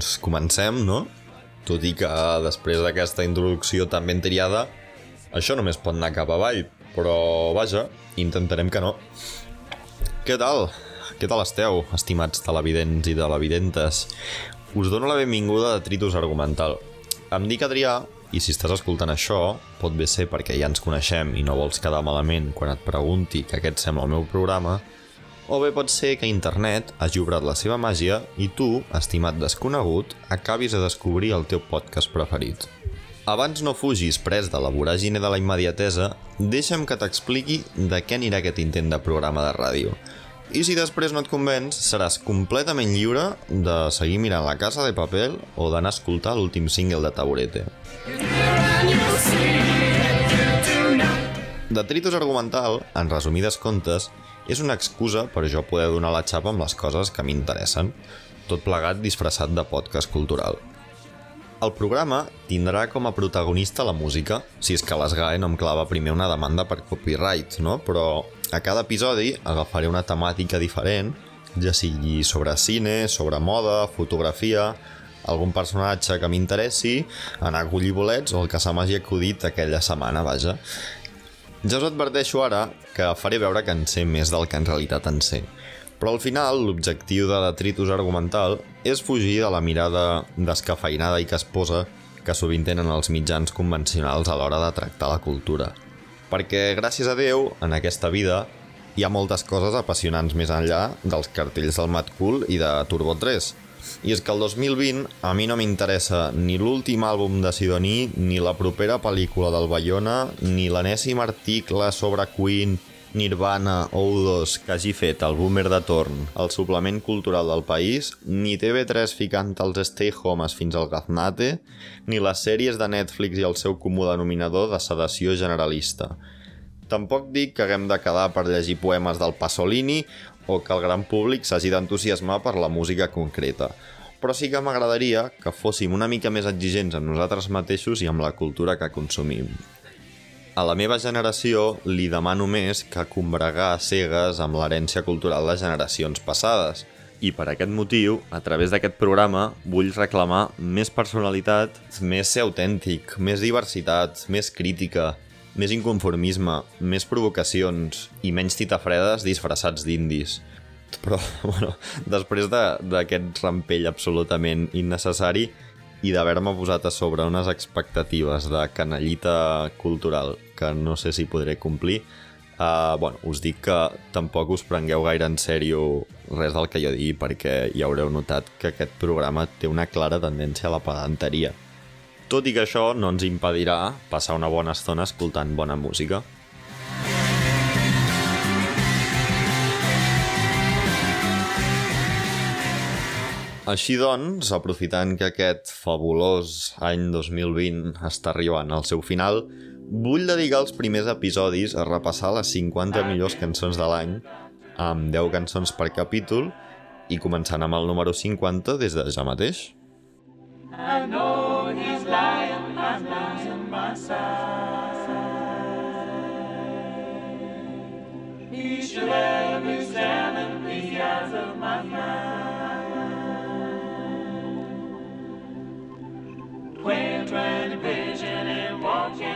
doncs comencem, no? Tot i que després d'aquesta introducció tan ben triada, això només pot anar cap avall, però vaja, intentarem que no. Què tal? Què tal esteu, estimats televidents i televidentes? Us dono la benvinguda a Tritus Argumental. Em dic Adrià, i si estàs escoltant això, pot bé ser perquè ja ens coneixem i no vols quedar malament quan et pregunti que aquest sembla el meu programa, o bé pot ser que internet hagi obrat la seva màgia i tu, estimat desconegut, acabis de descobrir el teu podcast preferit. Abans no fugis pres de la voràgine de la immediatesa, deixa'm que t'expliqui de què anirà aquest intent de programa de ràdio. I si després no et convenç, seràs completament lliure de seguir mirant la casa de paper o d'anar a escoltar l'últim single de Taburete. Detritus argumental, en resumides comptes, és una excusa per jo poder donar la xapa amb les coses que m'interessen, tot plegat disfressat de podcast cultural. El programa tindrà com a protagonista la música, si és que l'Esgae no em clava primer una demanda per copyright, no? Però a cada episodi agafaré una temàtica diferent, ja sigui sobre cine, sobre moda, fotografia, algun personatge que m'interessi, anar a collir bolets o el que se m'hagi acudit aquella setmana, vaja. Ja us adverteixo ara que faré veure que en sé més del que en realitat en sé. Però al final, l'objectiu de detritus argumental és fugir de la mirada descafeinada i casposa que sovint tenen els mitjans convencionals a l'hora de tractar la cultura. Perquè, gràcies a Déu, en aquesta vida hi ha moltes coses apassionants més enllà dels cartells del Mad Cool i de Turbo 3. I és que el 2020 a mi no m'interessa ni l'últim àlbum de Sidoní, ni la propera pel·lícula del Bayona, ni l'enèsim article sobre Queen, Nirvana o U2 que hagi fet el boomer de torn, el suplement cultural del país, ni TV3 ficant els stay homes fins al gaznate, ni les sèries de Netflix i el seu comú denominador de sedació generalista. Tampoc dic que haguem de quedar per llegir poemes del Pasolini o que el gran públic s'hagi d'entusiasmar per la música concreta. Però sí que m'agradaria que fóssim una mica més exigents amb nosaltres mateixos i amb la cultura que consumim. A la meva generació li demano més que combregar cegues amb l'herència cultural de generacions passades. I per aquest motiu, a través d'aquest programa, vull reclamar més personalitat, més ser autèntic, més diversitat, més crítica, més inconformisme, més provocacions i menys titafredes disfressats d'indis. Però, bueno, després d'aquest de, rampell absolutament innecessari i d'haver-me posat a sobre unes expectatives de canallita cultural que no sé si podré complir, uh, bueno, us dic que tampoc us prengueu gaire en sèrio res del que jo digui perquè ja haureu notat que aquest programa té una clara tendència a la pedanteria tot i que això no ens impedirà passar una bona estona escoltant bona música. Així doncs, aprofitant que aquest fabulós any 2020 està arribant al seu final, vull dedicar els primers episodis a repassar les 50 millors cançons de l'any, amb 10 cançons per capítol, i començant amb el número 50 des de ja mateix. I know He should have examined the eyes of my mind. Vision and walking.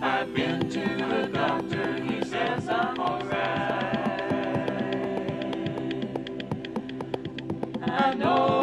I've been to the doctor, he says I'm alright. I know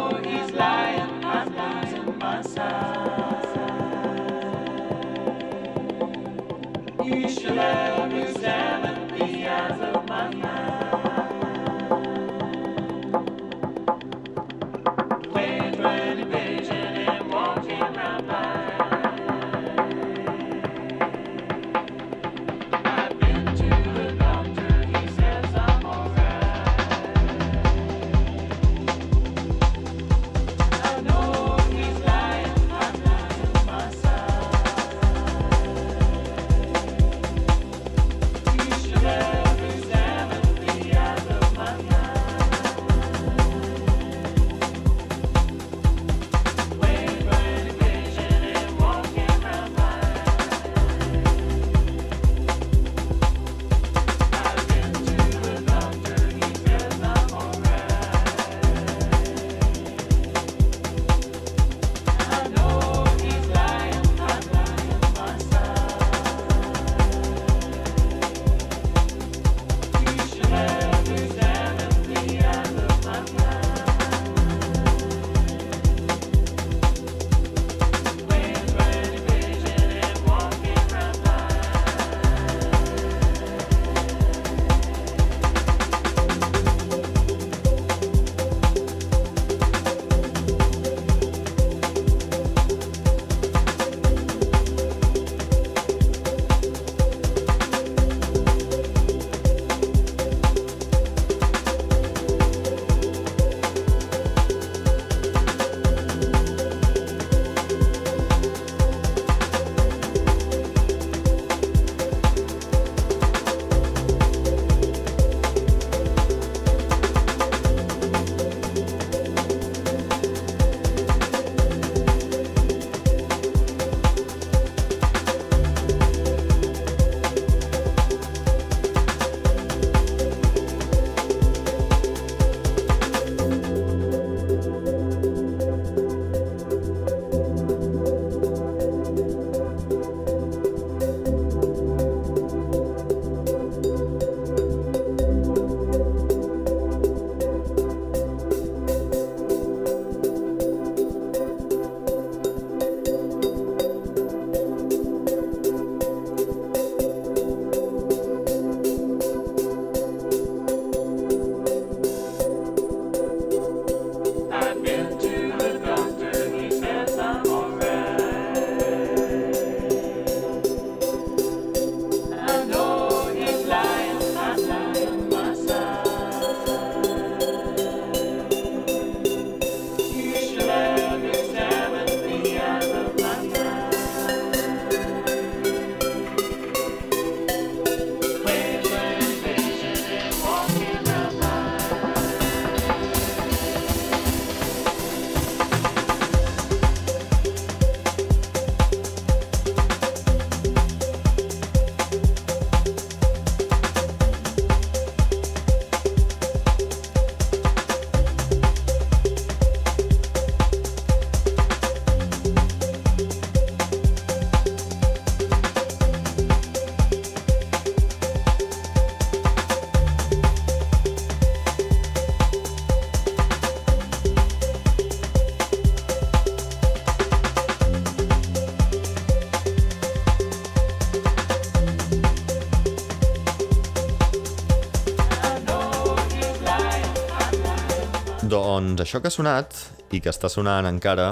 Doncs això que ha sonat, i que està sonant encara,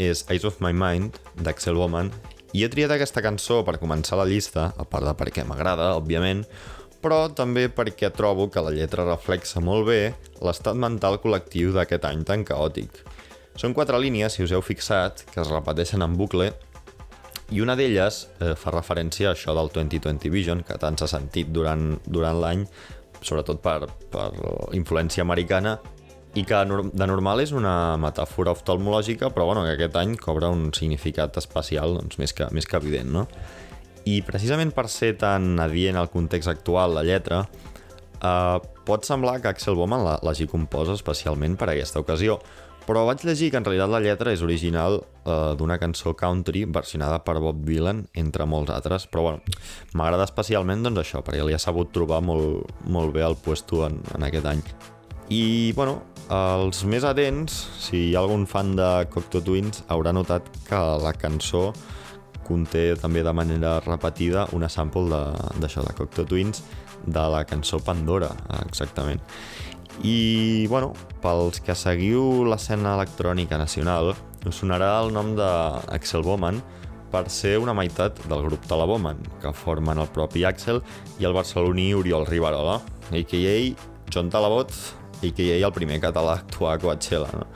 és Eyes of My Mind, d'Axel Woman, i he triat aquesta cançó per començar la llista, a part de perquè m'agrada, òbviament, però també perquè trobo que la lletra reflexa molt bé l'estat mental col·lectiu d'aquest any tan caòtic. Són quatre línies, si us heu fixat, que es repeteixen en bucle, i una d'elles eh, fa referència a això del 2020 Vision, que tant s'ha sentit durant, durant l'any, sobretot per, per influència americana, i que de normal és una metàfora oftalmològica, però bueno, que aquest any cobra un significat especial doncs, més, que, més que evident, no? I precisament per ser tan adient al context actual, la lletra, eh, pot semblar que Axel Bowman l'hagi composa especialment per a aquesta ocasió, però vaig llegir que en realitat la lletra és original eh, d'una cançó country versionada per Bob Dylan, entre molts altres, però bueno, m'agrada especialment doncs això, perquè li ha sabut trobar molt, molt bé el puesto en, en aquest any. I, bueno, els més atents, si hi ha algun fan de Cocteau Twins, haurà notat que la cançó conté també de manera repetida una sample d'això, de, de Cocteau Twins, de la cançó Pandora, exactament. I, bueno, pels que seguiu l'escena electrònica nacional, us sonarà el nom d'Axel Bowman per ser una meitat del grup de la Bowman, que formen el propi Axel i el barceloní Oriol Rivarola, a.k.a. John Talabot, a.k.a. el primer català a actuar a Coachella, no?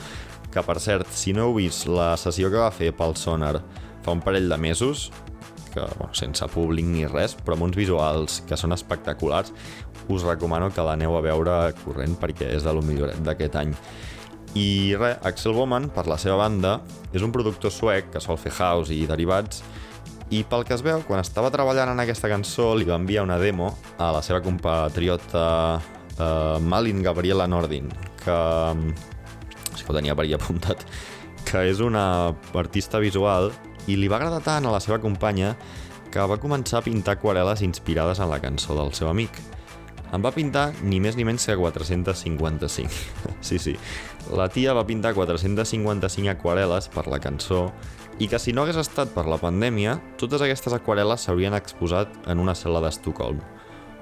Que, per cert, si no heu vist la sessió que va fer pel Sonar fa un parell de mesos, que, bueno, sense públic ni res, però amb uns visuals que són espectaculars, us recomano que l'aneu a veure corrent perquè és de lo milloret d'aquest any. I res, Axel Bowman, per la seva banda, és un productor suec que sol fer house i derivats, i pel que es veu, quan estava treballant en aquesta cançó, li va enviar una demo a la seva compatriota uh, Malin Gabriela Nordin, que... És que ho tenia per allà apuntat que és una artista visual i li va agradar tant a la seva companya que va començar a pintar aquarel·les inspirades en la cançó del seu amic. En va pintar ni més ni menys que 455. sí, sí. La tia va pintar 455 aquarel·les per la cançó i que si no hagués estat per la pandèmia, totes aquestes aquarel·les s'haurien exposat en una cel·la d'Estocolm.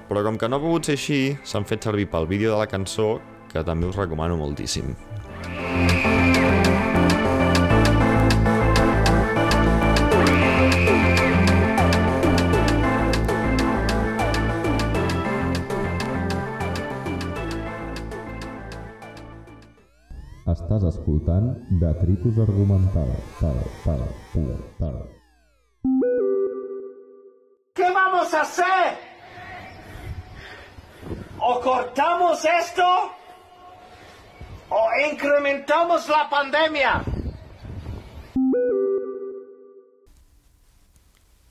Però com que no ha pogut ser així, s'han fet servir pel vídeo de la cançó, que també us recomano moltíssim. Estàs escoltant Detritus Argumental. Tal, tal, tal, tal. ¿O cortamos esto? ¿O incrementamos la pandemia?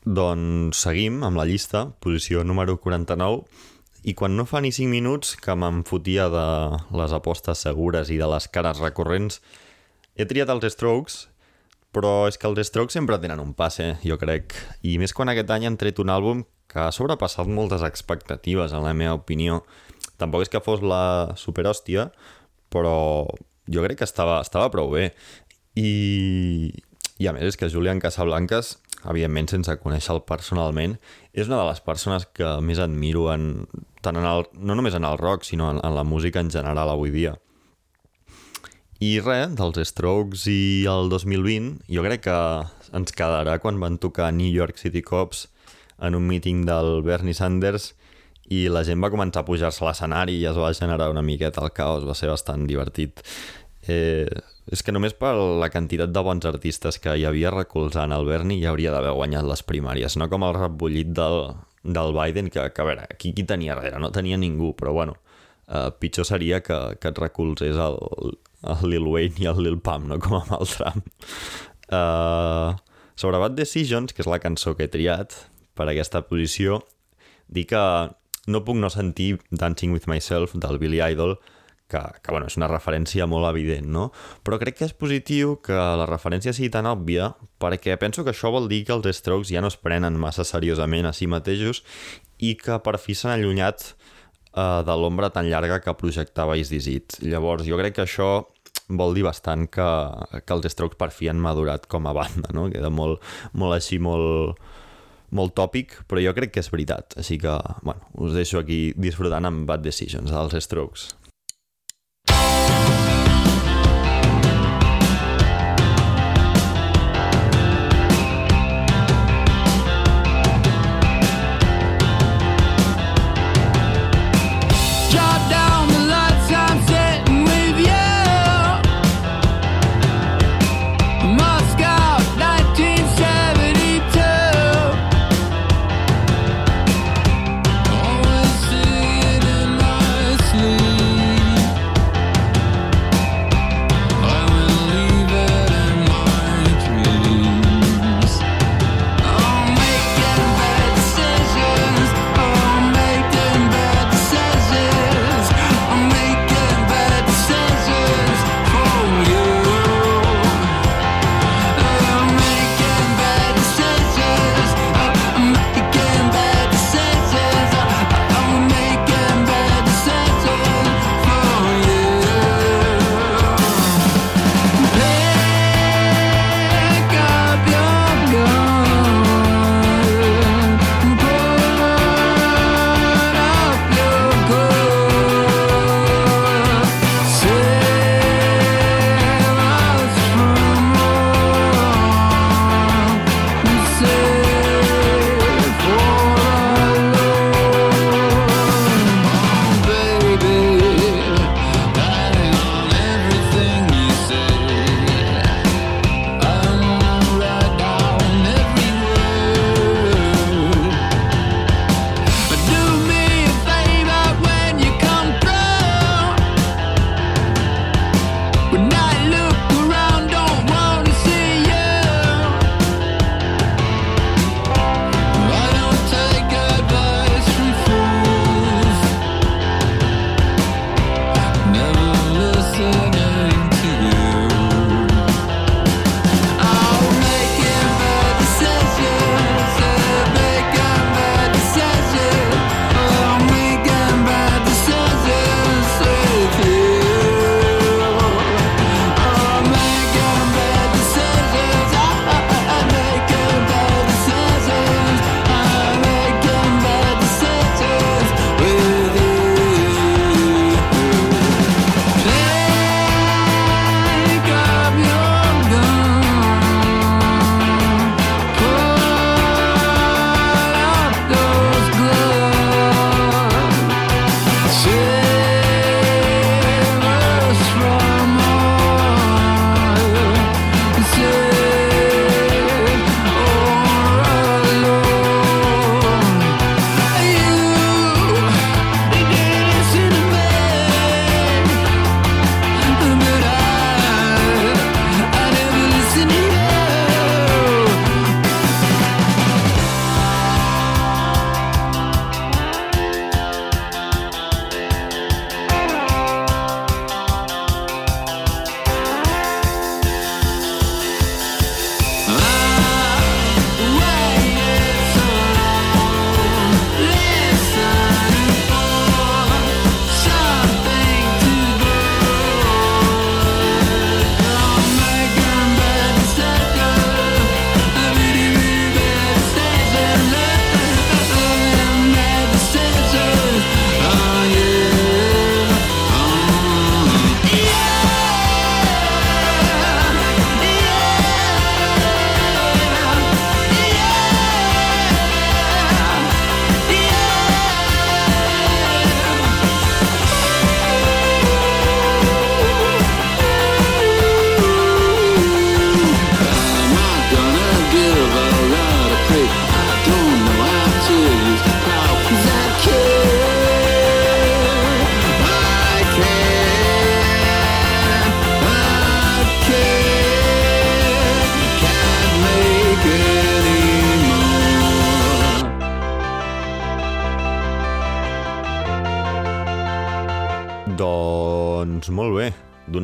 Doncs seguim amb la llista, posició número 49, i quan no fa ni 5 minuts que me'n fotia de les apostes segures i de les cares recurrents, he triat els Strokes, però és que els Strokes sempre tenen un passe, jo crec. I més quan aquest any han tret un àlbum que ha sobrepassat moltes expectatives, en la meva opinió. Tampoc és que fos la superhòstia, però jo crec que estava, estava prou bé. I, I a més és que Julian Casablancas, evidentment sense conèixer-lo personalment, és una de les persones que més admiro en, tant en el, no només en el rock, sinó en, en la música en general avui dia. I res, dels Strokes i el 2020, jo crec que ens quedarà quan van tocar New York City Cops en un míting del Bernie Sanders i la gent va començar a pujar-se a l'escenari i es va generar una miqueta el caos, va ser bastant divertit. Eh, és que només per la quantitat de bons artistes que hi havia recolzant el Bernie ja hauria d'haver guanyat les primàries, no com el rebollit del, del Biden, que, que a veure, aquí qui tenia darrere? No tenia ningú, però bueno, uh, pitjor seria que, que et recolzés el, el Lil Wayne i el Lil Pump, no com amb el Trump. Uh, sobre Bad Decisions, que és la cançó que he triat per aquesta posició, dic que no puc no sentir Dancing With Myself del Billy Idol, que, que bueno, és una referència molt evident, no? Però crec que és positiu que la referència sigui tan òbvia perquè penso que això vol dir que els Strokes ja no es prenen massa seriosament a si mateixos i que per fi s'han allunyat uh, de l'ombra tan llarga que projectava Is This It. Llavors, jo crec que això vol dir bastant que, que els Strokes per fi han madurat com a banda, no? Queda molt, molt així, molt, molt tòpic, però jo crec que és veritat. Així que, bueno, us deixo aquí disfrutant amb Bad Decisions dels Strokes.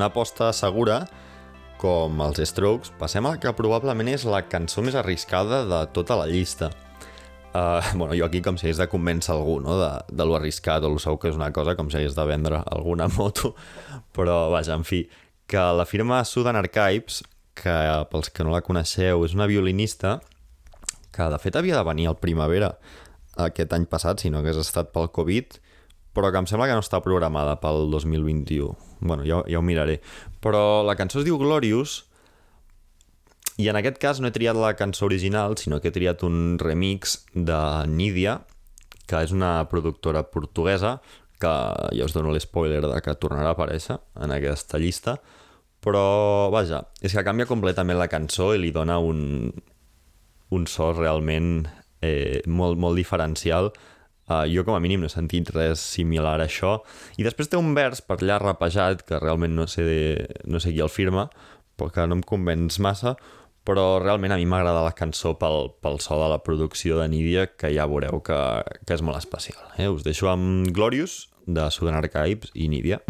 Aposta segura, com els Strokes, passem a que probablement és la cançó més arriscada de tota la llista. Uh, bueno, jo aquí com si hagués de convèncer algú no? de, de lo arriscat o lo segur que és una cosa com si hagués de vendre alguna moto però vaja, en fi que la firma Sudan Archives que pels que no la coneixeu és una violinista que de fet havia de venir al primavera aquest any passat, si no hagués estat pel Covid però que em sembla que no està programada pel 2021 bueno, ja, ja ho miraré. Però la cançó es diu Glorious i en aquest cas no he triat la cançó original, sinó que he triat un remix de Nidia, que és una productora portuguesa, que ja us dono l'espoiler de que tornarà a aparèixer en aquesta llista, però vaja, és que canvia completament la cançó i li dona un, un so realment eh, molt, molt diferencial Uh, jo com a mínim no he sentit res similar a això i després té un vers per allà rapejat que realment no sé, de, no sé qui el firma però que no em convenç massa però realment a mi m'agrada la cançó pel, pel so de la producció de Nidia, que ja veureu que, que és molt especial. Eh? Us deixo amb Glorious, de Sudan Archives i Nidia.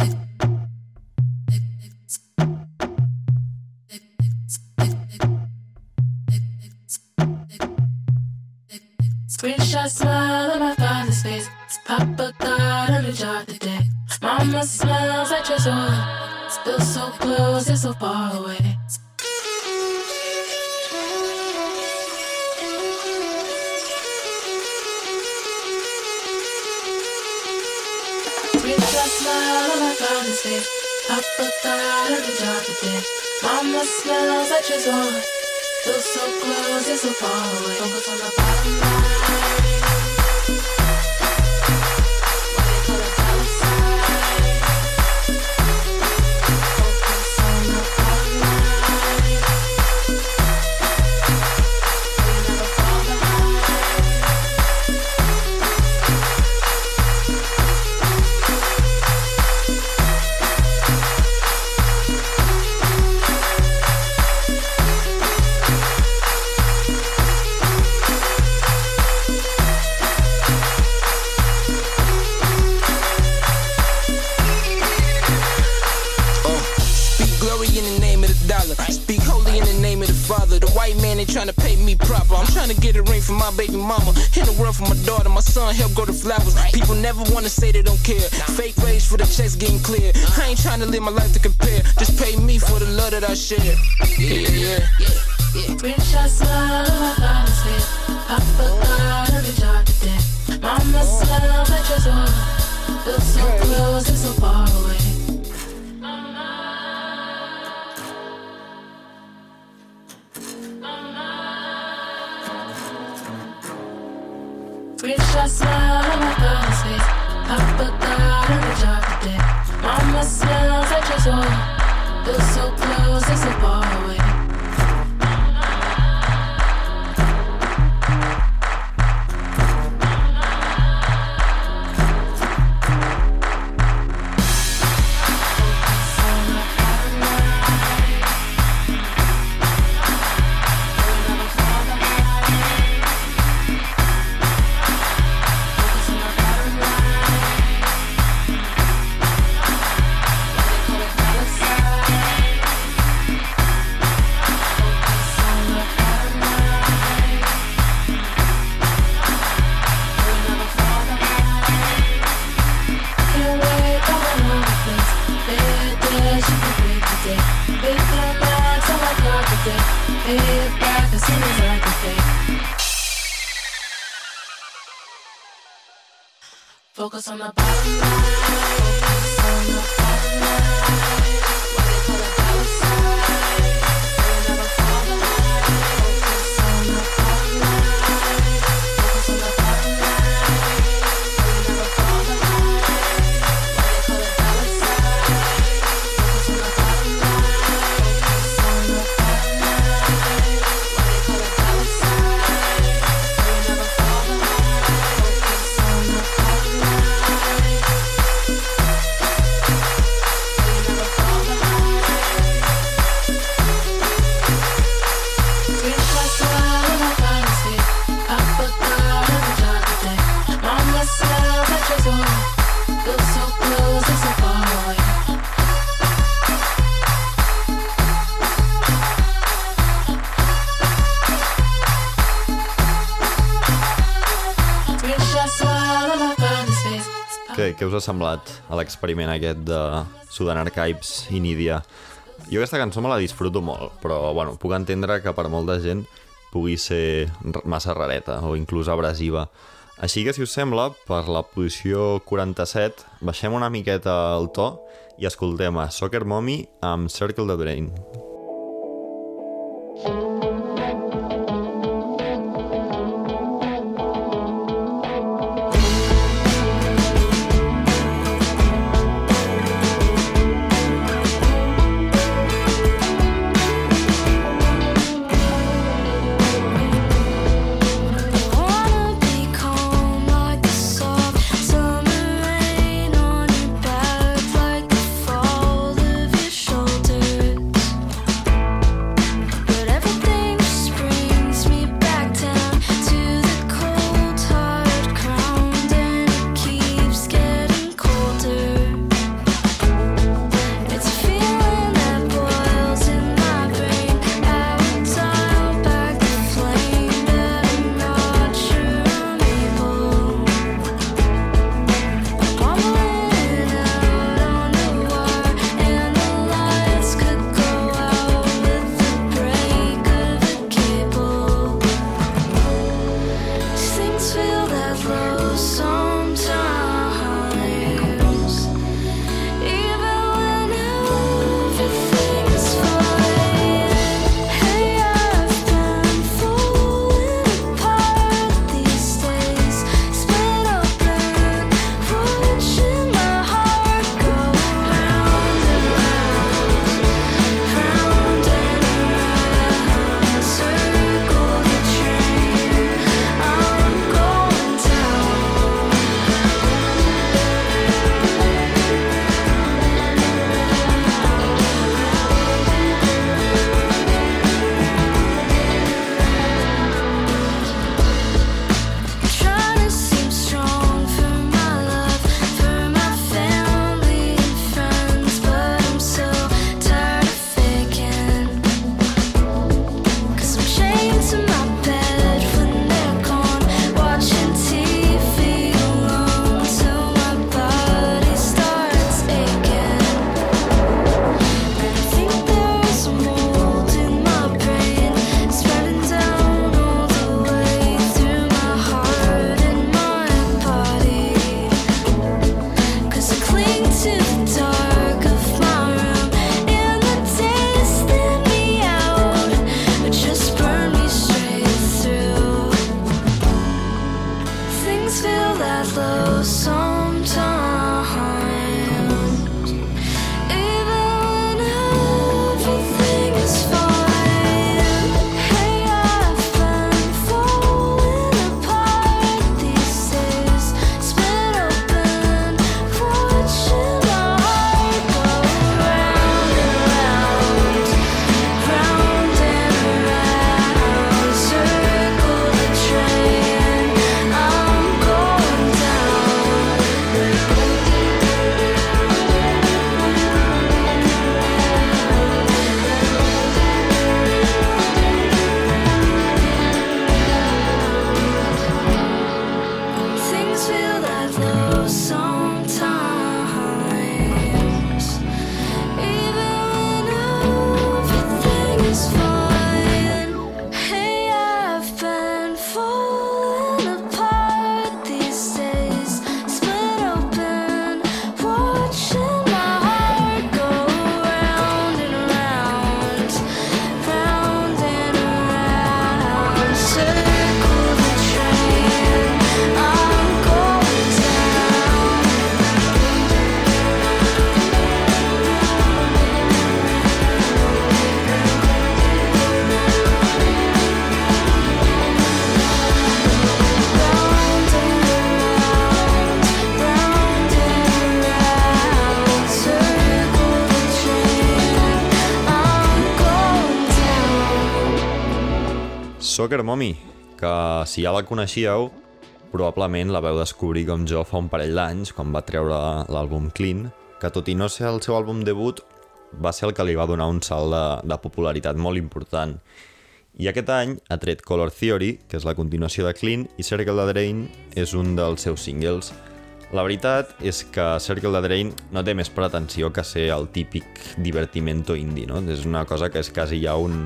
Screenshot smile on my father's face Papa got a new job today Mama smells like your Still so close, yet so far away smile on my father's face. Papa got a job today. Mama smells like she's on. Feel so close, yet so far away. Focus on the bottom line. Son help grow the flowers. People never wanna say they don't care. Fake rage for the checks getting clear. I ain't trying to live my life to compare. Just pay me for the love that I share. Yeah, yeah, yeah. Green shot smile on my father's face. Papa got a job today. Mama smells like your soul. Feel so close Focus on the bottom line. Focus on the bottom line. què, què us ha semblat a l'experiment aquest de Sudan Archives i Nidia? Jo aquesta cançó me la disfruto molt, però bueno, puc entendre que per molta gent pugui ser massa rareta o inclús abrasiva. Així que, si us sembla, per la posició 47, baixem una miqueta el to i escoltem a Soccer Mommy amb Circle the Brain. Wanna Soccer Mommy, que si ja la coneixíeu, probablement la veu descobrir com jo fa un parell d'anys, quan va treure l'àlbum Clean, que tot i no ser el seu àlbum debut, va ser el que li va donar un salt de, de popularitat molt important. I aquest any ha tret Color Theory, que és la continuació de Clean, i Circle the Drain és un dels seus singles. La veritat és que Circle the Drain no té més pretensió que ser el típic divertimento indie, no? És una cosa que és quasi ja un,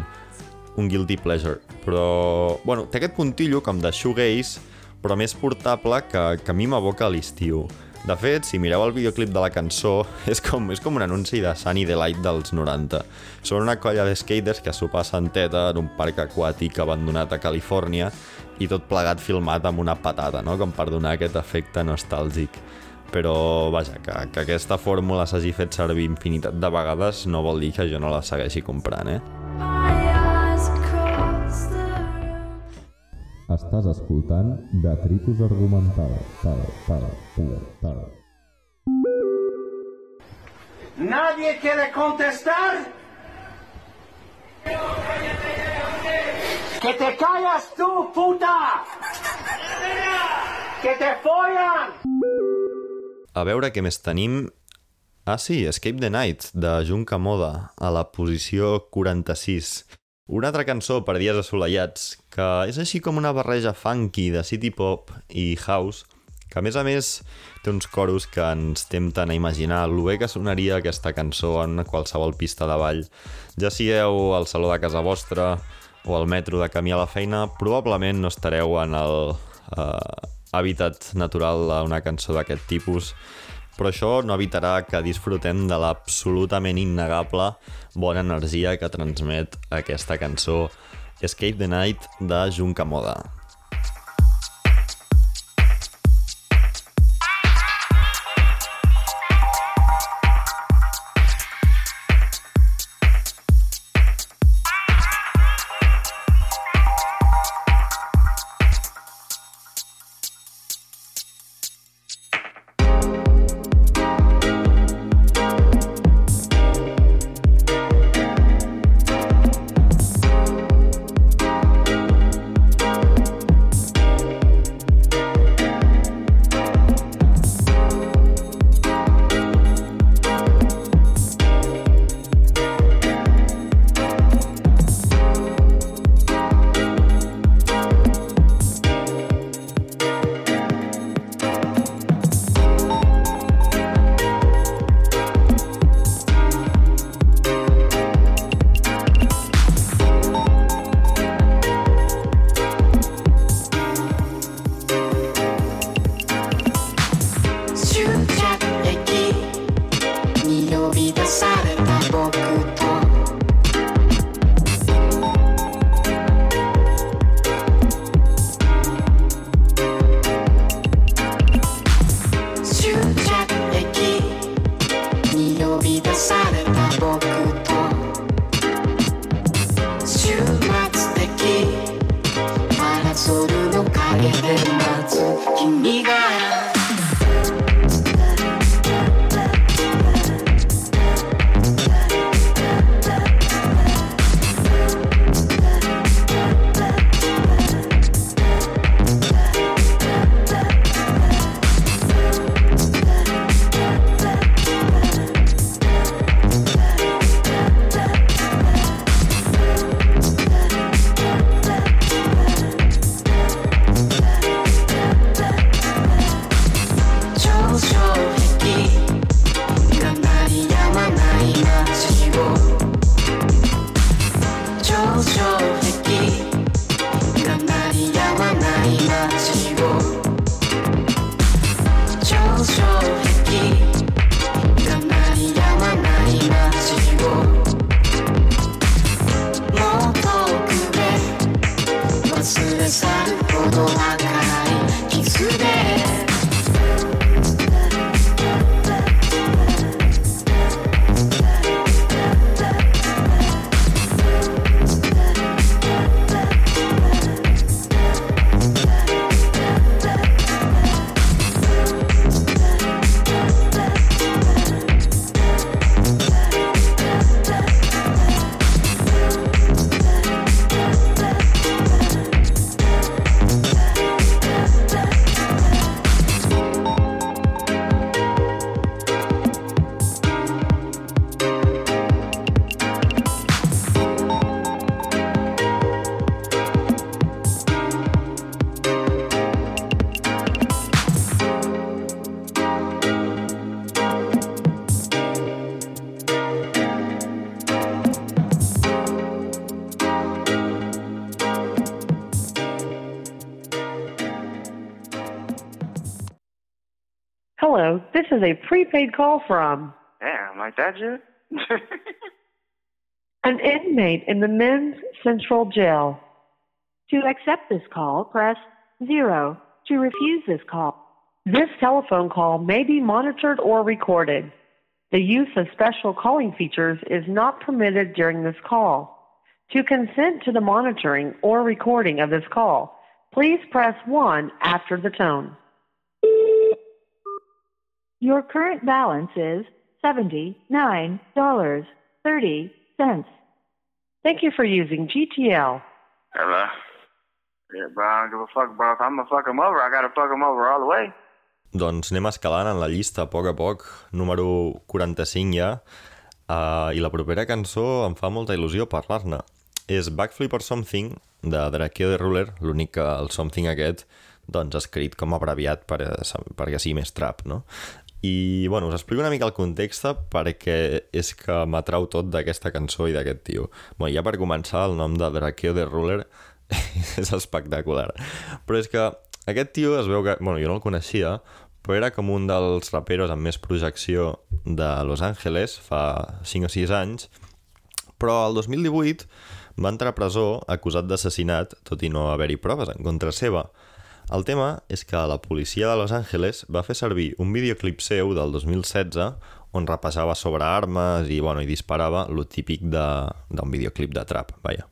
un guilty pleasure. Però, bueno, té aquest puntillo com de shoegaze, però més portable que, que a mi m'aboca a l'estiu. De fet, si mireu el videoclip de la cançó, és com, és com un anunci de Sunny Delight dels 90. Són una colla de skaters que s'ho passen teta en un parc aquàtic abandonat a Califòrnia i tot plegat filmat amb una patata, no? com per donar aquest efecte nostàlgic. Però, vaja, que, que aquesta fórmula s'hagi fet servir infinitat de vegades no vol dir que jo no la segueixi comprant, eh? Estàs escoltant Detritus Argumental. Tal, tal, tal, tal. ¿Nadie quiere contestar? ¡Que te callas tú, puta! ¡Que te follan! A veure què més tenim. Ah, sí, Escape the Night, de Junca Moda, a la posició 46. Una altra cançó per dies assolellats, que és així com una barreja funky de city pop i house, que a més a més té uns coros que ens tempten a imaginar el bé que sonaria aquesta cançó en qualsevol pista de ball. Ja sigueu al saló de casa vostra o al metro de camí a la feina, probablement no estareu en el eh, hàbitat natural d'una cançó d'aquest tipus, però això no evitarà que disfrutem de l'absolutament innegable bona energia que transmet aquesta cançó Escape the Night de Junca Moda. Hello, this is a prepaid call from Damn, like that, Jim? an inmate in the men's central jail. To accept this call, press 0. To refuse this call, this telephone call may be monitored or recorded. The use of special calling features is not permitted during this call. To consent to the monitoring or recording of this call, please press 1 after the tone. Your current balance is $79.30. Thank you for using GTL. Hello? Yeah, bro, I don't give a fuck, bro. If I'm gonna fuck him over, I gotta fuck him over all the way. Doncs anem escalant en la llista a poc a poc, número 45 ja, uh, i la propera cançó em fa molta il·lusió parlar-ne. És Backflip or Something, de Drakeo de Ruler, l'únic que el Something aquest, doncs escrit com abreviat per, perquè sigui més trap, no? I, bueno, us explico una mica el context perquè és que m'atrau tot d'aquesta cançó i d'aquest tio. Bueno, ja per començar, el nom de Drakeo de Ruler és espectacular. Però és que aquest tio es veu que... Bueno, jo no el coneixia, però era com un dels raperos amb més projecció de Los Angeles fa 5 o 6 anys, però el 2018 va entrar a presó acusat d'assassinat, tot i no haver-hi proves en contra seva. El tema és que la policia de Los Angeles va fer servir un videoclip seu del 2016 on repassava sobre armes i, bueno, i disparava lo típic d'un videoclip de trap, vaja.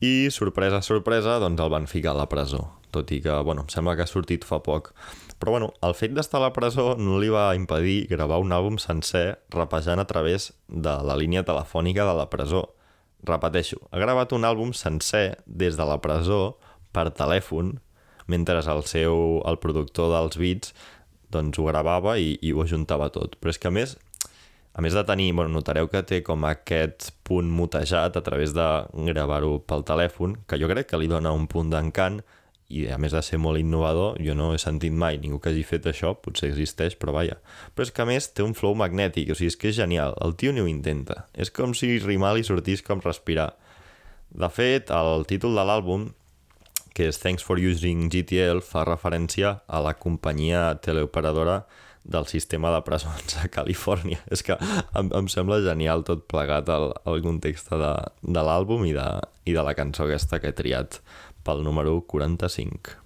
I, sorpresa, sorpresa, doncs el van ficar a la presó, tot i que, bueno, em sembla que ha sortit fa poc. Però, bueno, el fet d'estar a la presó no li va impedir gravar un àlbum sencer rapejant a través de la línia telefònica de la presó. Repeteixo, ha gravat un àlbum sencer des de la presó per telèfon mentre el seu, el productor dels beats doncs ho gravava i, i ho ajuntava tot. Però és que a més, a més de tenir, bueno, notareu que té com aquest punt mutejat a través de gravar-ho pel telèfon, que jo crec que li dona un punt d'encant i a més de ser molt innovador, jo no he sentit mai ningú que hagi fet això, potser existeix, però vaja. Però és que a més té un flow magnètic, o sigui, és que és genial, el tio ni ho intenta. És com si rimar li sortís com respirar. De fet, el títol de l'àlbum que és Thanks for Using GTL, fa referència a la companyia teleoperadora del sistema de presons a Califòrnia. És que em, em sembla genial tot plegat el, el context de, de l'àlbum i, de, i de la cançó aquesta que he triat pel número 45.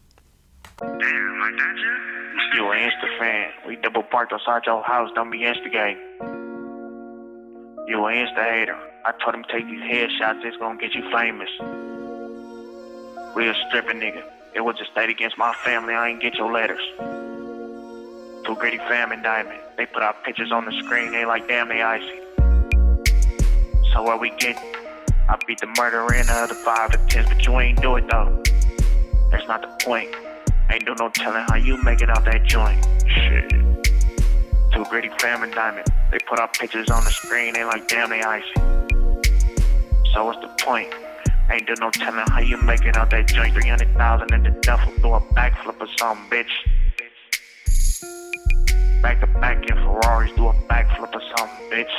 Damn, like that, Jim? You an Insta fan. We double parked outside your house, don't be instigating. You an Insta hater. I told him take these headshots, it's gonna get you famous. Real stripping nigga. It was a state against my family, I ain't get your letters. Too gritty fam and diamond. They put out pictures on the screen, they like damn they icy. So what we get? I beat the murderer in the other five to tens, but you ain't do it though. That's not the point. Ain't do no telling how you make it out that joint. Shit. Too gritty fam and diamond. They put out pictures on the screen, they like damn they icy. So what's the point? Ain't do no telling how you make it out that joint. 300,000 in the duffel, do a backflip or something, bitch. Back to back in Ferraris, do a backflip or something, bitch.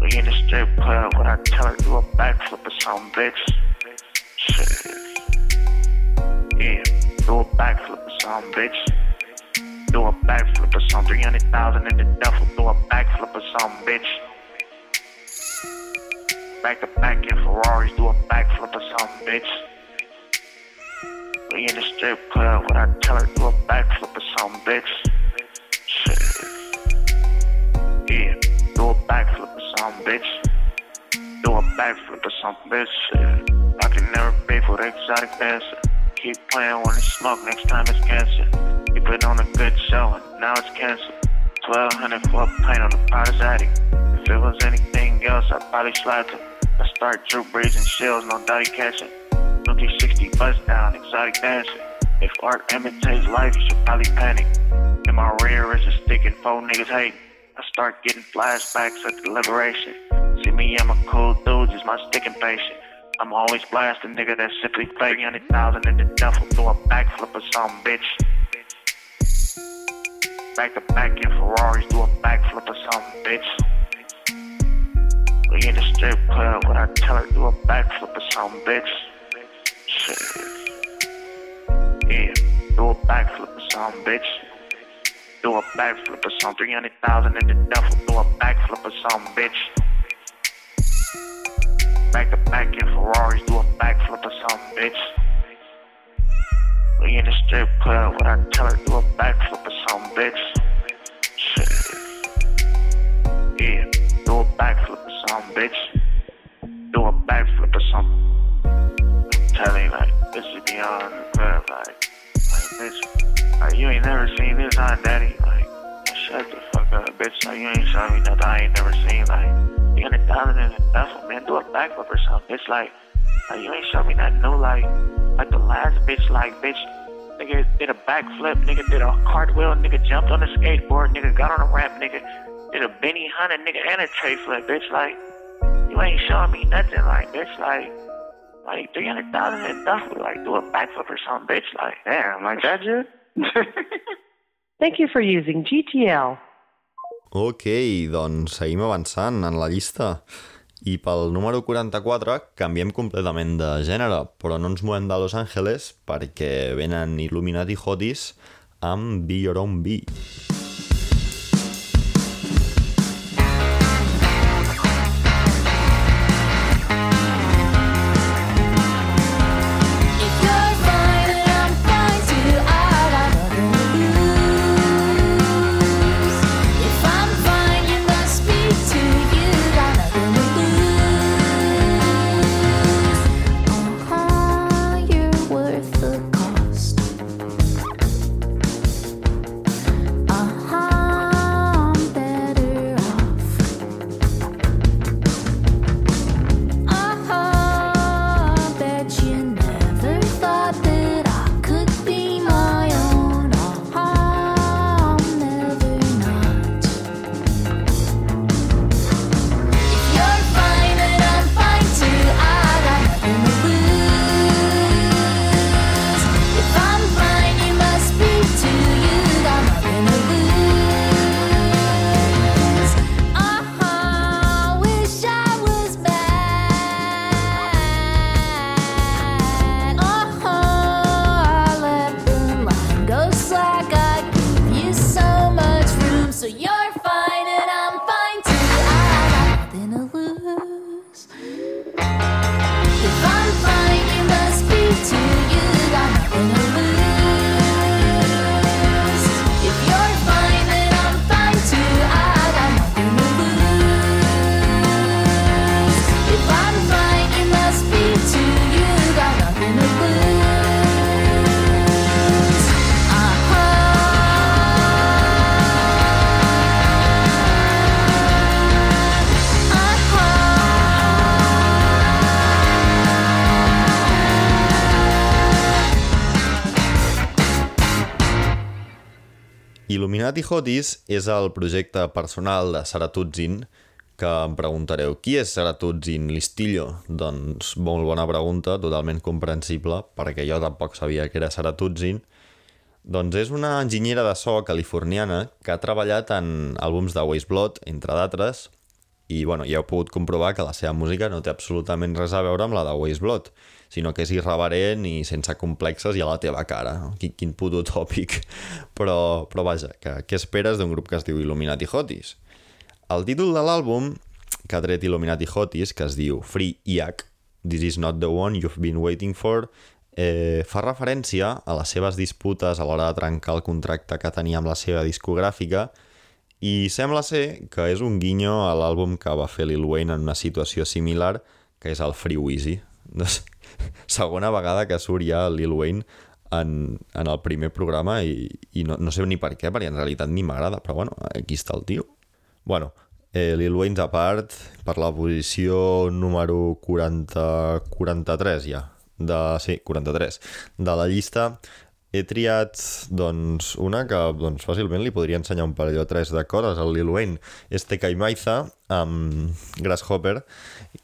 We in the strip club, what I tell her, do a backflip or something, bitch. Shit. Yeah, do a backflip or something, bitch. Do a backflip or something. 300,000 in the duffel, do a backflip or something, bitch. Back to back in Ferraris, do a backflip or something, bitch. We in the strip club, when I tell her, do a backflip or something, bitch. Shit. Yeah, do a backflip or something, bitch. Do a backflip or something, bitch. Shit. I can never pay for the exotic dancer. Keep playing when it's smoke, next time it's cancer. You put on a good show and now it's canceled. 1200 for a pint on the potter's attic. If it was anything else, I'd probably slide to. I start Brees and shells, no he catching. No 360 bust down, exotic dancing. If art imitates life, you should probably panic. In my rear is a stick and four niggas hate. I start getting flashbacks at the liberation. See me, I'm a cool dude, just my sticking patient. I'm always blasting, nigga, that's simply fake. 300,000 in the duffel, do a backflip or something, bitch. Back to back in Ferraris, do a backflip or something, bitch. We in the strip club, when I tell her, do a backflip or something, bitch. Shit. Yeah, do a backflip or something, bitch. do a backflip or something. 300,000 in the duffel, do a backflip or something, bitch. Back to back in Ferraris, do a backflip or something, bitch. We in the strip club, when I tell her, do a backflip or something, bitch. Shit. Yeah, do a backflip something, bitch. Do a backflip or something. I'm telling like, this is beyond club, like, like, bitch. Like, you ain't never seen this, huh, daddy? Like, shut the fuck up, bitch. Like, you ain't showing me nothing I ain't never seen, like, you got a thousand in the duffel, man, do a backflip or something. It's like, like, you ain't showing me nothing new, like, like the last bitch, like, bitch, nigga did a backflip, nigga did a cartwheel, nigga jumped on a skateboard, nigga got on a ramp, nigga did a Benny Hunter, nigga, and a tray flip, bitch, like, you ain't showing me nothing, like, bitch, like, like 300,000 in duffel, like, do a backflip or something, bitch, like, damn, like, that you? Thank you for using GTL. Ok, doncs seguim avançant en la llista. I pel número 44 canviem completament de gènere, però no ens movem de Los Angeles perquè venen Illuminati Hotties amb Be Your Own Bee. Illuminati Hotties és el projecte personal de Saratutzin, que em preguntareu, qui és Saratutzin Listillo? Doncs molt bona pregunta, totalment comprensible, perquè jo tampoc sabia que era Saratutzin. Doncs és una enginyera de so californiana que ha treballat en àlbums de Waste Blood, entre d'altres, i bueno, ja heu pogut comprovar que la seva música no té absolutament res a veure amb la de Waste Blood, sinó que és irreverent i sense complexes i a la teva cara. No? Quin, quin puto tòpic. Però, però vaja, que, què esperes d'un grup que es diu Illuminati Hotties? El títol de l'àlbum que ha tret Illuminati Hotties, que es diu Free IAC, This is not the one you've been waiting for, eh, fa referència a les seves disputes a l'hora de trencar el contracte que tenia amb la seva discogràfica i sembla ser que és un guinyo a l'àlbum que va fer Lil Wayne en una situació similar, que és el Free Wheezy. Doncs, segona vegada que surt ja el Lil Wayne en, en el primer programa i, i no, no sé ni per què, perquè en realitat ni m'agrada, però bueno, aquí està el tio. Bueno, eh, Lil Wayne a part, per la posició número 40, 43 ja, de, sí, 43, de la llista he triat doncs, una que doncs, fàcilment li podria ensenyar un parell o tres de coses al Lil Wayne. És Tekai Maiza amb Grasshopper,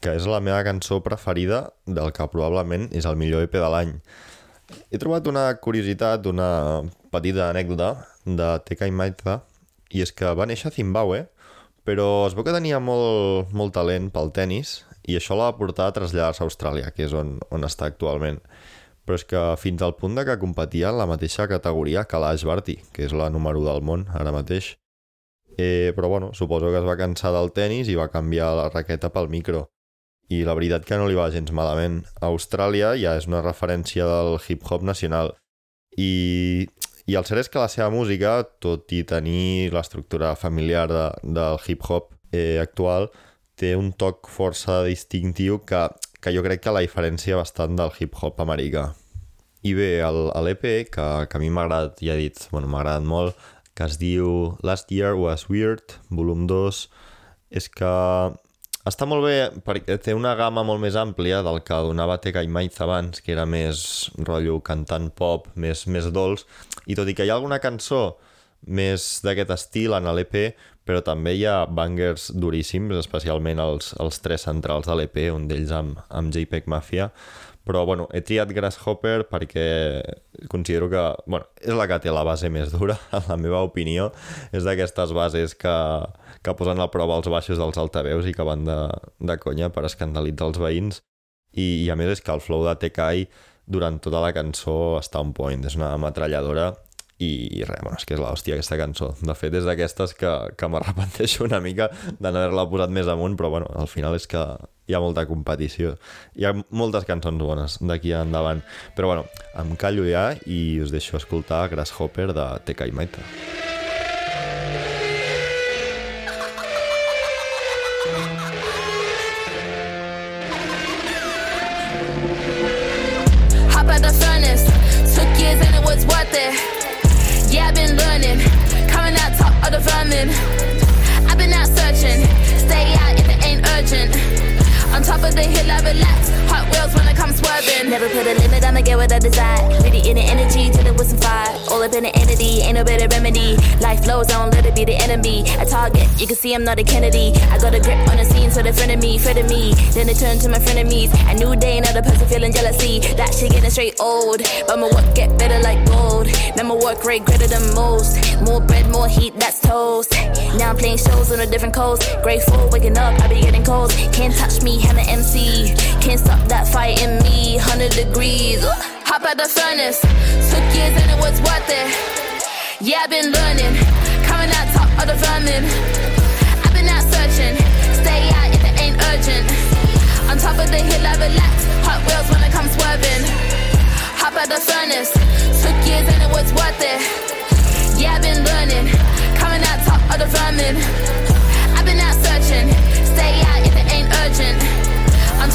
que és la meva cançó preferida del que probablement és el millor EP de l'any. He trobat una curiositat, una petita anècdota de Tekai Maiza, i és que va néixer a Zimbabue, però es veu que tenia molt, molt talent pel tennis i això l'ha portat a traslladar-se a Austràlia, que és on, on està actualment. Però és que fins al punt de que competia en la mateixa categoria que l'Ash Barty, que és la número 1 del món ara mateix. Eh, però bueno, suposo que es va cansar del tennis i va canviar la raqueta pel micro. I la veritat que no li va gens malament. A Austràlia ja és una referència del hip-hop nacional. I, I el cert és que la seva música, tot i tenir l'estructura familiar de, del hip-hop eh, actual, té un toc força distintiu que, que jo crec que la diferència bastant del hip-hop americà. I bé, l'EP, que, que a mi m'ha agradat, ja he dit, bueno, m'ha agradat molt, que es diu Last Year Was Weird, volum 2, és que està molt bé perquè té una gamma molt més àmplia del que donava Teca i Maiz abans, que era més rotllo cantant pop, més, més dolç, i tot i que hi ha alguna cançó més d'aquest estil en l'EP, però també hi ha bangers duríssims, especialment els, els tres centrals de l'EP, un d'ells amb, amb JPEG Mafia, però bueno, he triat Grasshopper perquè considero que bueno, és la que té la base més dura, en la meva opinió. És d'aquestes bases que, que posen a prova els baixos dels altaveus i que van de, de conya per escandalitzar els veïns. I, I a més és que el flow de Tekai durant tota la cançó està on point, és una ametralladora i, res, bueno, és que és l'hòstia aquesta cançó. De fet, és d'aquestes que, que m'arrepenteixo una mica de no haver-la posat més amunt, però bueno, al final és que hi ha molta competició. Hi ha moltes cançons bones d'aquí endavant. Però bueno, em callo ja i us deixo escoltar Grasshopper de Teca i Maita. Hop vermin. I've been out searching. Stay out if it ain't urgent. On top of the hill, I relax. Hot wheels when I swerving. Never put a limit, I'ma get what I desire. Really in the energy till it was some fire. All up in the entity, ain't no better remedy. Life flows on, let it be the enemy. A target, you can see I'm not a Kennedy. I got a grip on the scene, so they friend of me, friend of me. Then they turn to my frenemies. A new day, another person feeling jealousy. That shit getting straight old. But my work get better like gold. Then my work rate greater than most. More bread, more heat, that's toast. Now I'm playing shows on a different coast. Grateful, waking up, I be getting cold. Can't touch me, I'm an MC. Can't stop that fire in me. 100 degrees. Ooh. Hop out the furnace. Took years and it was worth it. Yeah, I've been learning. Coming out top of the vermin. I've been out searching. Stay out if it ain't urgent. On top of the hill, I relax. Hot wheels when I come swerving. Hop out the furnace. Took years and it was worth it. Yeah, I've been learning. Coming out top of the vermin. I've been out searching. Stay out if it ain't urgent.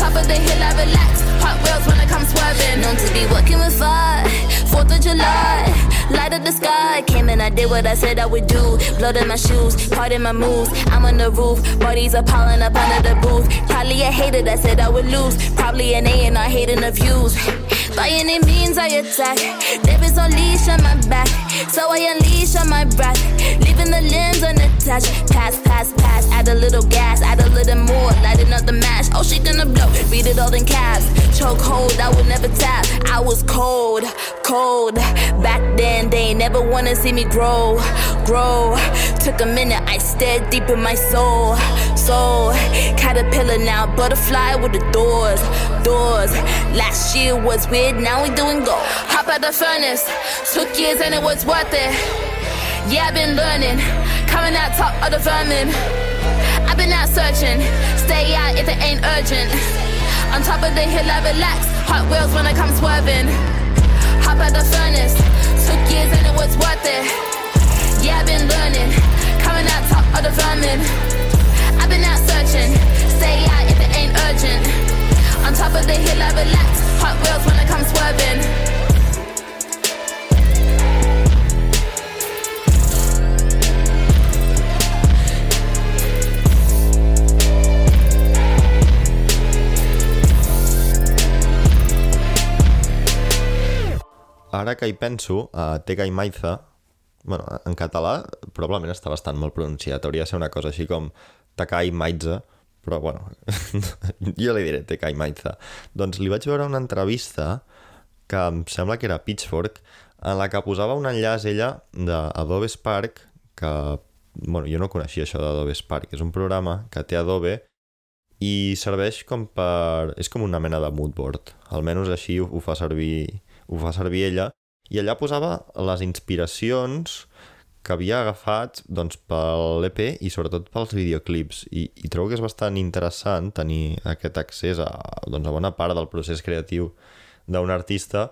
Top of the hill, I relax. Hot wheels when I come swerving. Known to be working with fire. Fourth of July, light of the sky. Came and I did what I said I would do. Blood in my shoes, part in my moves. I'm on the roof, bodies are piling up under the booth. Probably a hater that said I would lose. Probably an A and I hating the views. By any means I attack. Devils on leash on my back, so I unleash on my breath. Leaving the limbs unattached. Pass, pass, pass. Add a little gas, add a little more. Light another the match. Oh, she gonna blow. Read it all in caps. Choke hold, I would never tap. I was cold, cold. Back then, they never wanna see me grow, grow. Took a minute, I stared deep in my soul, soul. Caterpillar now, butterfly with the doors, doors. Last year was weird, now we doing gold. Hop out the furnace. Took years and it was worth it. Yeah, I've been learning. Coming out top of the vermin. I've been out searching. Stay out if it ain't urgent. On top of the hill, I relax. Hot wheels when I come swerving. Hop out the furnace. Took years and it was worth it. Yeah, I've been learning. Coming out top of the vermin. I've been out searching. Stay out if it ain't urgent. On top of the hill, I relax. Hot wheels when I come swerving. Ara que hi penso, a Tega i Maiza, bueno, en català probablement està bastant mal pronunciat. Hauria de ser una cosa així com Takai Maiza, però bueno, jo li diré Tekai Maiza. Doncs li vaig veure una entrevista que em sembla que era Pitchfork, en la que posava un enllaç ella d'Adobe Spark, que, bueno, jo no coneixia això d'Adobe Spark, és un programa que té Adobe i serveix com per... és com una mena de mood board, almenys així ho, ho fa servir ho fa servir ella, i allà posava les inspiracions que havia agafat doncs, per l'EP i sobretot pels videoclips. I, i trobo que és bastant interessant tenir aquest accés a, doncs, a bona part del procés creatiu d'un artista.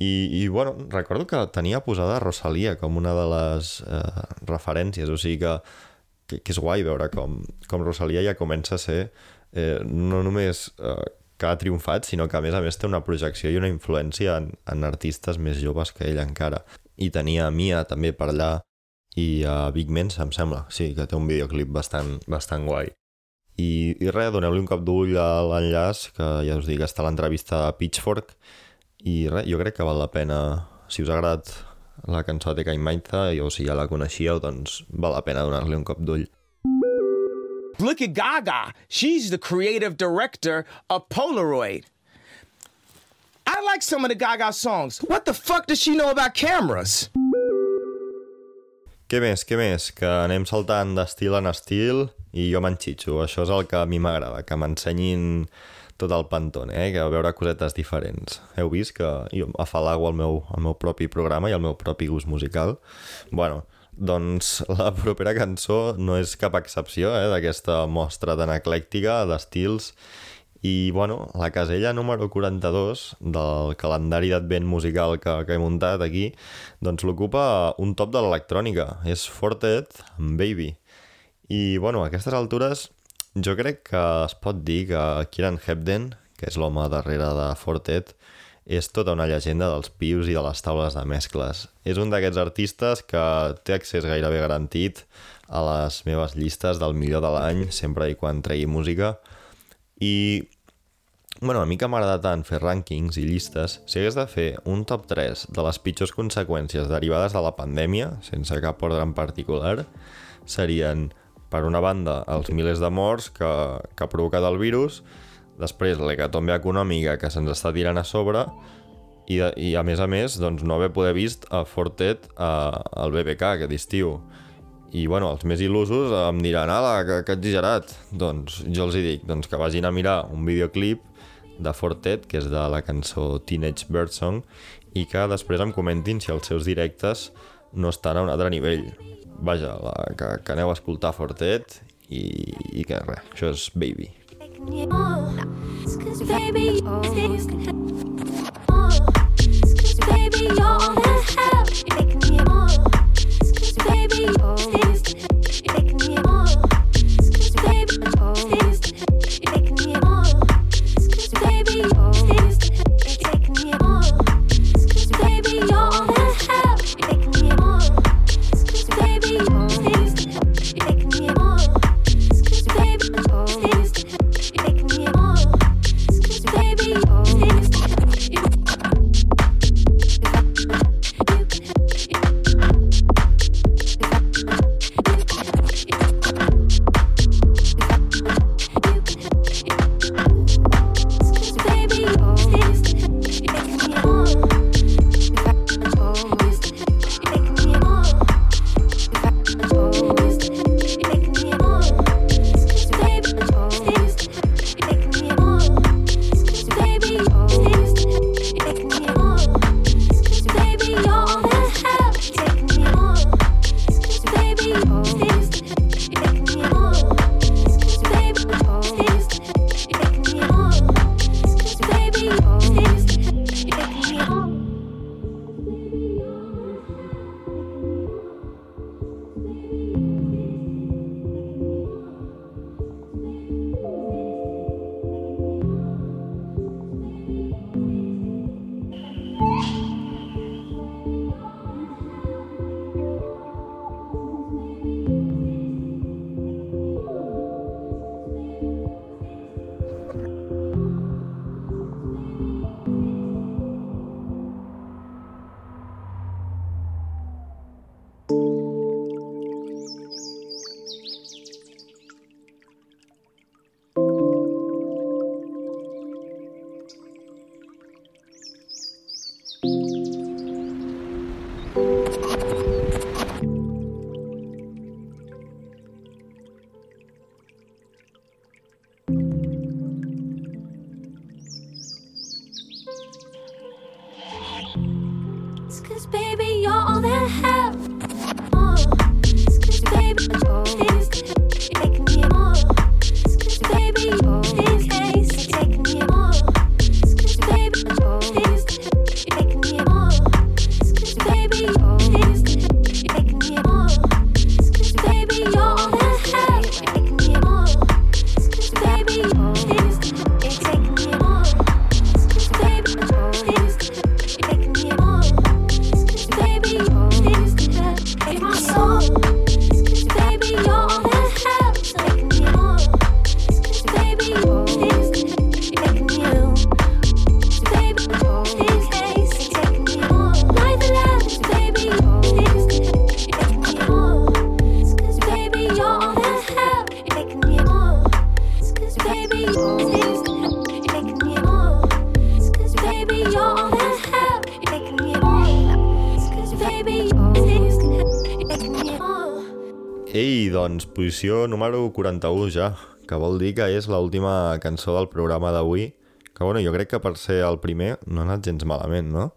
I, i bueno, recordo que tenia posada Rosalia com una de les eh, referències, o sigui que, que, que és guai veure com, com Rosalia ja comença a ser eh, no només eh, que ha triomfat, sinó que a més a més té una projecció i una influència en, en artistes més joves que ell encara. I tenia Mia també per allà i a Big Mens, em sembla, sí, que té un videoclip bastant, bastant guai. I, i res, doneu-li un cop d'ull a l'enllaç, que ja us dic, està l'entrevista a Pitchfork, i res, jo crec que val la pena, si us ha agradat la cançó de Kai Maitha, o si ja la coneixíeu, doncs val la pena donar-li un cop d'ull. Look at Gaga. She's the creative director of Polaroid. I like some of the Gaga songs. What the fuck does she know about cameras? Què més, què més? Que anem saltant d'estil en estil i jo m'enxitxo. Això és el que a mi m'agrada, que m'ensenyin tot el pantone, eh? que veure cosetes diferents. Heu vist que jo afalago el meu, el meu propi programa i el meu propi gust musical? Bueno, doncs la propera cançó no és cap excepció eh, d'aquesta mostra tan eclèctica d'estils i, bueno, la casella número 42 del calendari d'advent musical que, que he muntat aquí, doncs l'ocupa un top de l'electrònica. És Fortet Baby. I, bueno, a aquestes altures jo crec que es pot dir que Kieran Hebden, que és l'home darrere de Fortet, és tota una llegenda dels pius i de les taules de mescles. És un d'aquests artistes que té accés gairebé garantit a les meves llistes del millor de l'any, sempre i quan tregui música, i bueno, a mi que m'agrada tant fer rànquings i llistes, si hagués de fer un top 3 de les pitjors conseqüències derivades de la pandèmia, sense cap ordre en particular, serien, per una banda, els milers de morts que, que ha provocat el virus, després l'hecatombe econòmica que se'ns està tirant a sobre, i, i a més a més, doncs, no haver poder vist a Fortet a, al BBK aquest estiu. I, bueno, els més il·lusos em diran, ala, que, que exagerat. Doncs jo els hi dic doncs, que vagin a mirar un videoclip de Fortet, que és de la cançó Teenage Birdsong, i que després em comentin si els seus directes no estan a un altre nivell. Vaja, la, que, que aneu a escoltar Fortet i, i que res, això és Baby. Baby, baby, you're the hell. Oh, posició número 41 ja, que vol dir que és l'última cançó del programa d'avui, que bueno, jo crec que per ser el primer no ha anat gens malament, no?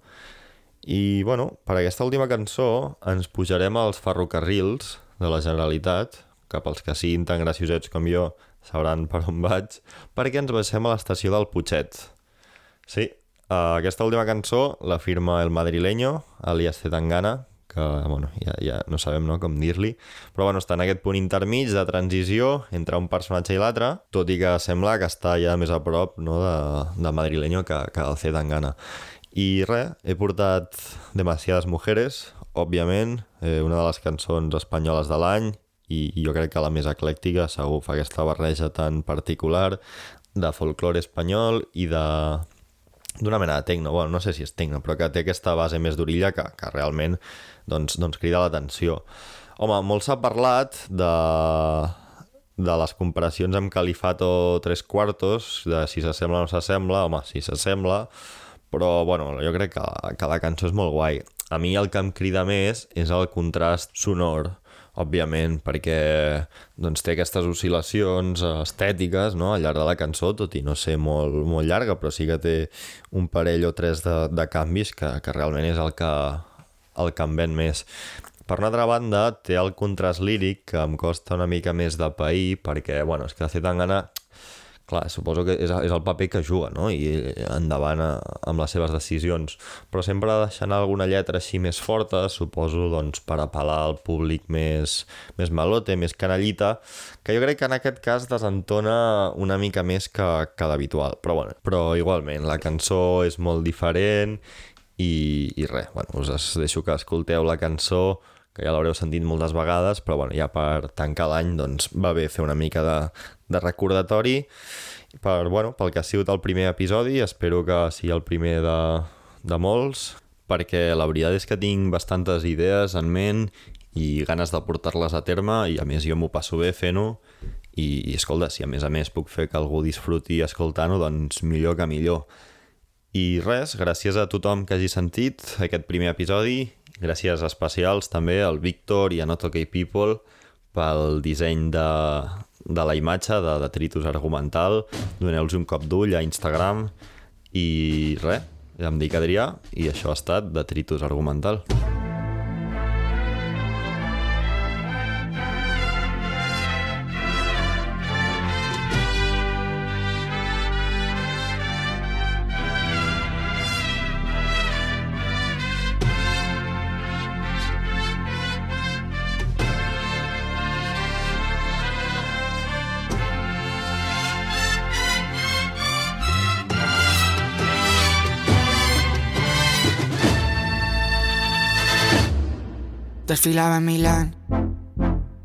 I, bueno, per aquesta última cançó ens pujarem als ferrocarrils de la Generalitat, que pels que siguin tan graciosets com jo sabran per on vaig, perquè ens baixem a l'estació del Putxet. Sí, uh, aquesta última cançó la firma el madrileño, alias Zetangana, que bueno, ja, ja no sabem no, com dir-li, però bueno, està en aquest punt intermig de transició entre un personatge i l'altre, tot i que sembla que està ja més a prop no, de, de madrileño que, que el Zetangana. I res, he portat Demasiades Mujeres, òbviament, eh, una de les cançons espanyoles de l'any, i jo crec que la més eclèctica segur fa aquesta barreja tan particular de folklore espanyol i de d'una mena de tecno, bueno, no sé si és tecno, però que té aquesta base més d'orilla que, que realment doncs, doncs crida l'atenció. Home, molt s'ha parlat de, de les comparacions amb Califato Tres Quartos, de si s'assembla o no s'assembla, home, si s'assembla, però bueno, jo crec que, que la cançó és molt guai. A mi el que em crida més és el contrast sonor, òbviament, perquè doncs, té aquestes oscil·lacions estètiques no? al llarg de la cançó, tot i no ser molt, molt llarga, però sí que té un parell o tres de, de canvis que, que realment és el que, el que em ven més. Per una altra banda, té el contrast líric que em costa una mica més de pair, perquè, bueno, és que Zetangana clar, suposo que és, és el paper que juga, no? I endavant a, amb les seves decisions. Però sempre deixant alguna lletra així més forta, suposo, doncs, per apel·lar al públic més, més malote, més canallita, que jo crec que en aquest cas desentona una mica més que, que d'habitual. Però, bueno, però igualment, la cançó és molt diferent i, i res, bueno, us deixo que escolteu la cançó que ja l'haureu sentit moltes vegades, però bueno, ja per tancar l'any doncs, va bé fer una mica de, de recordatori. Per, bueno, pel que ha sigut el primer episodi, espero que sigui el primer de, de molts, perquè la veritat és que tinc bastantes idees en ment i ganes de portar-les a terme i a més jo m'ho passo bé fent-ho. I, i escolta, si a més a més puc fer que algú disfruti escoltant-ho, doncs millor que millor. I res, gràcies a tothom que hagi sentit aquest primer episodi Gràcies especials també al Víctor i a Not OK People pel disseny de, de la imatge de Detritus Argumental. Doneu-los un cop d'ull a Instagram i res, em dic Adrià i això ha estat Detritus Argumental. Desfilaba en Milán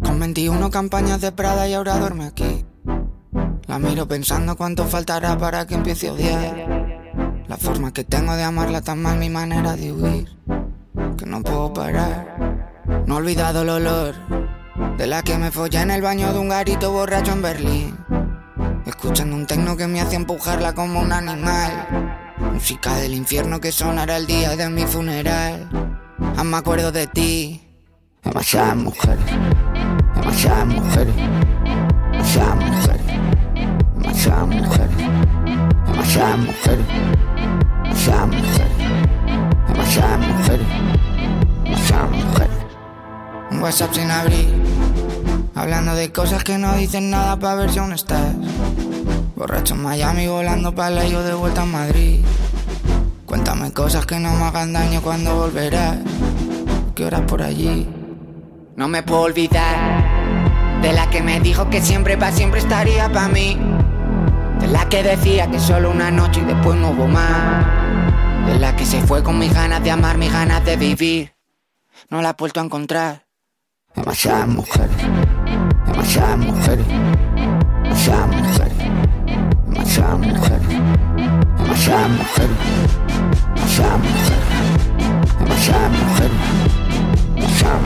con 21 campañas de Prada y ahora duerme aquí. La miro pensando cuánto faltará para que empiece a odiar. La forma que tengo de amarla tan mal, mi manera de huir. Que no puedo parar. No he olvidado el olor de la que me follé en el baño de un garito borracho en Berlín. Escuchando un tecno que me hacía empujarla como un animal. Música del infierno que sonará el día de mi funeral. Aún me acuerdo de ti. Demasiadas mujeres, demasiadas mujeres, demasiadas mujeres, demasiadas mujeres, demasiadas mujeres, demasiadas mujeres, demasiadas mujeres, demasiadas mujeres. Un WhatsApp sin abrir, hablando de cosas que no dicen nada para ver si aún estás. Borracho en Miami, volando para yo de vuelta a Madrid. Cuéntame cosas que no me hagan daño cuando volverás. ¿Qué horas por allí? No me puedo olvidar de la que me dijo que siempre para siempre estaría para mí. De la que decía que solo una noche y después no hubo más. De la que se fue con mis ganas de amar, mis ganas de vivir. No la he vuelto a encontrar. Demasiadas mujeres, demasiadas mujeres, demasiadas mujeres, demasiadas mujeres, demasiadas mujeres, demasiadas mujeres, demasiadas